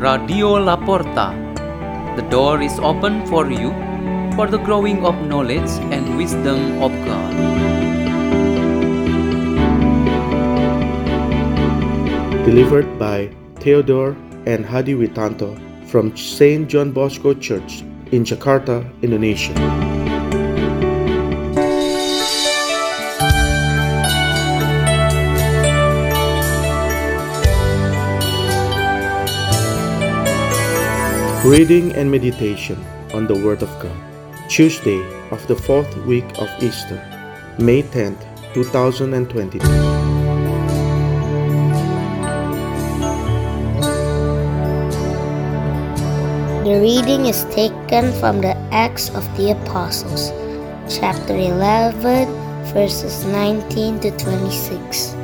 Radio Laporta. The door is open for you for the growing of knowledge and wisdom of God. Delivered by Theodore and Hadi Witanto from St. John Bosco Church in Jakarta, Indonesia. Reading and Meditation on the Word of God. Tuesday of the fourth week of Easter, May 10th, 2022. The reading is taken from the Acts of the Apostles, chapter 11, verses 19 to 26.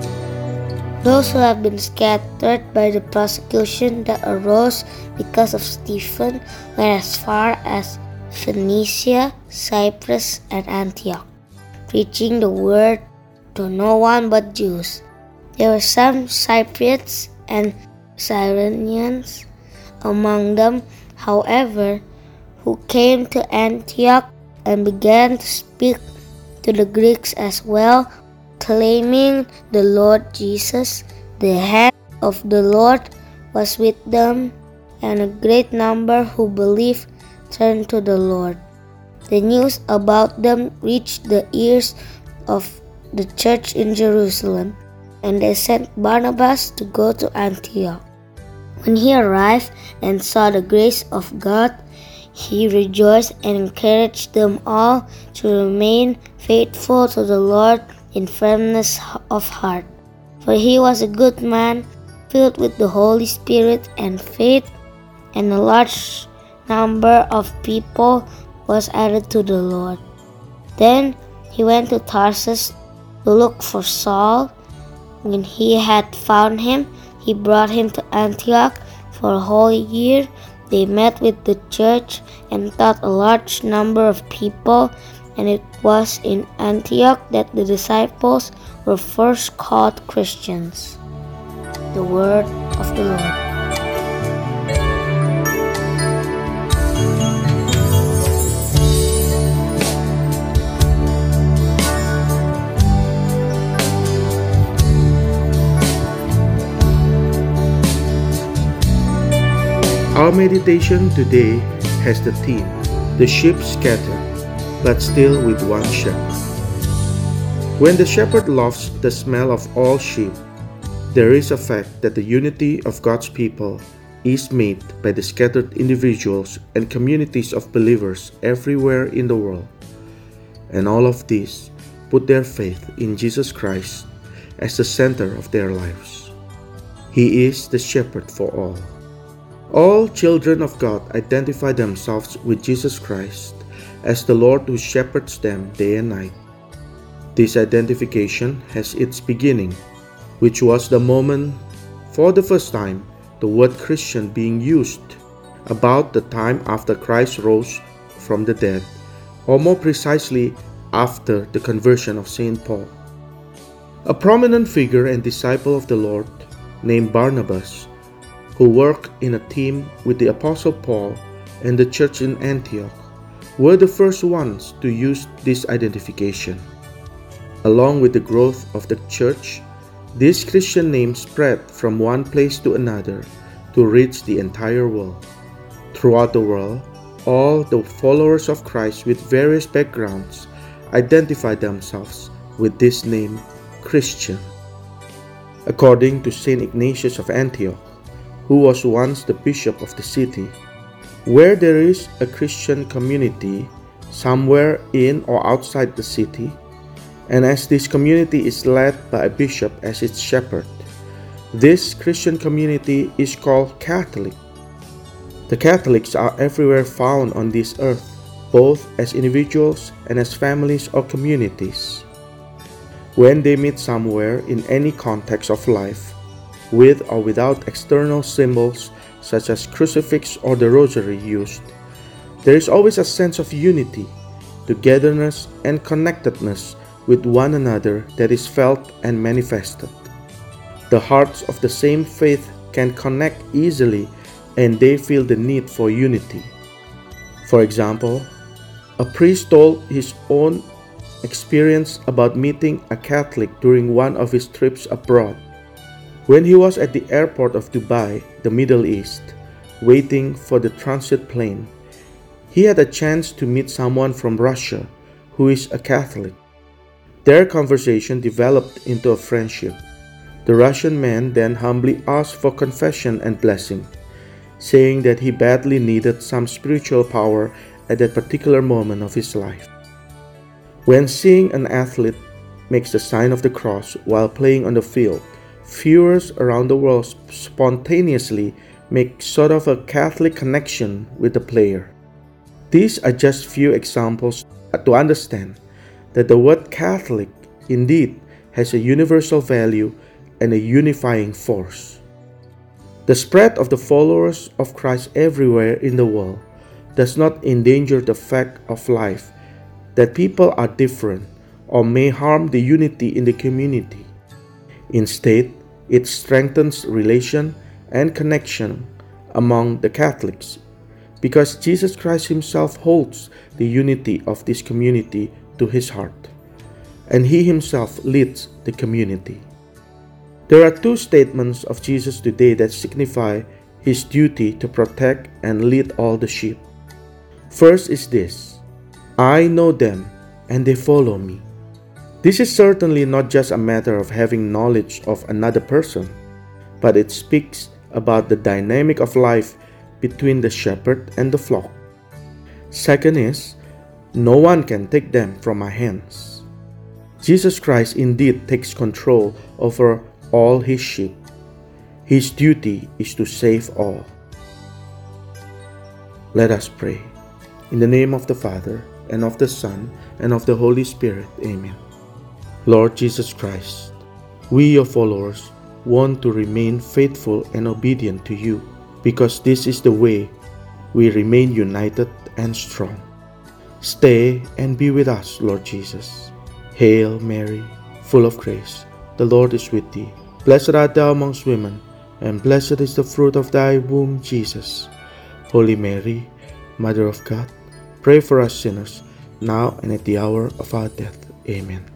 Those who have been scattered by the persecution that arose because of Stephen went as far as Phoenicia, Cyprus, and Antioch, preaching the word to no one but Jews. There were some Cypriots and Cyrenians among them, however, who came to Antioch and began to speak to the Greeks as well claiming the Lord Jesus. The hand of the Lord was with them, and a great number who believed turned to the Lord. The news about them reached the ears of the church in Jerusalem, and they sent Barnabas to go to Antioch. When he arrived and saw the grace of God, he rejoiced and encouraged them all to remain faithful to the Lord in firmness of heart. For he was a good man, filled with the Holy Spirit and faith, and a large number of people was added to the Lord. Then he went to Tarsus to look for Saul. When he had found him, he brought him to Antioch. For a whole year they met with the church and taught a large number of people and it was in Antioch that the disciples were first called Christians. The Word of the Lord. Our meditation today has the theme The Sheep Scattered but still with one shepherd. When the shepherd loves the smell of all sheep, there is a fact that the unity of God's people is made by the scattered individuals and communities of believers everywhere in the world. And all of these put their faith in Jesus Christ as the center of their lives. He is the shepherd for all. All children of God identify themselves with Jesus Christ as the Lord who shepherds them day and night. This identification has its beginning, which was the moment for the first time the word Christian being used about the time after Christ rose from the dead, or more precisely, after the conversion of St. Paul. A prominent figure and disciple of the Lord named Barnabas, who worked in a team with the Apostle Paul and the church in Antioch, were the first ones to use this identification. Along with the growth of the church, this Christian name spread from one place to another to reach the entire world. Throughout the world, all the followers of Christ with various backgrounds identify themselves with this name, Christian. According to St. Ignatius of Antioch, who was once the bishop of the city, where there is a Christian community somewhere in or outside the city, and as this community is led by a bishop as its shepherd, this Christian community is called Catholic. The Catholics are everywhere found on this earth, both as individuals and as families or communities. When they meet somewhere in any context of life, with or without external symbols such as crucifix or the rosary used, there is always a sense of unity, togetherness, and connectedness with one another that is felt and manifested. The hearts of the same faith can connect easily and they feel the need for unity. For example, a priest told his own experience about meeting a Catholic during one of his trips abroad. When he was at the airport of Dubai, the Middle East, waiting for the transit plane, he had a chance to meet someone from Russia who is a Catholic. Their conversation developed into a friendship. The Russian man then humbly asked for confession and blessing, saying that he badly needed some spiritual power at that particular moment of his life. When seeing an athlete makes the sign of the cross while playing on the field, viewers around the world spontaneously make sort of a Catholic connection with the player. These are just few examples to understand that the word Catholic indeed has a universal value and a unifying force. The spread of the followers of Christ everywhere in the world does not endanger the fact of life that people are different or may harm the unity in the community. Instead, it strengthens relation and connection among the Catholics because Jesus Christ Himself holds the unity of this community to His heart, and He Himself leads the community. There are two statements of Jesus today that signify His duty to protect and lead all the sheep. First is this I know them and they follow me. This is certainly not just a matter of having knowledge of another person, but it speaks about the dynamic of life between the shepherd and the flock. Second is, no one can take them from my hands. Jesus Christ indeed takes control over all his sheep. His duty is to save all. Let us pray. In the name of the Father, and of the Son, and of the Holy Spirit. Amen. Lord Jesus Christ, we, your followers, want to remain faithful and obedient to you because this is the way we remain united and strong. Stay and be with us, Lord Jesus. Hail Mary, full of grace, the Lord is with thee. Blessed art thou amongst women, and blessed is the fruit of thy womb, Jesus. Holy Mary, Mother of God, pray for us sinners, now and at the hour of our death. Amen.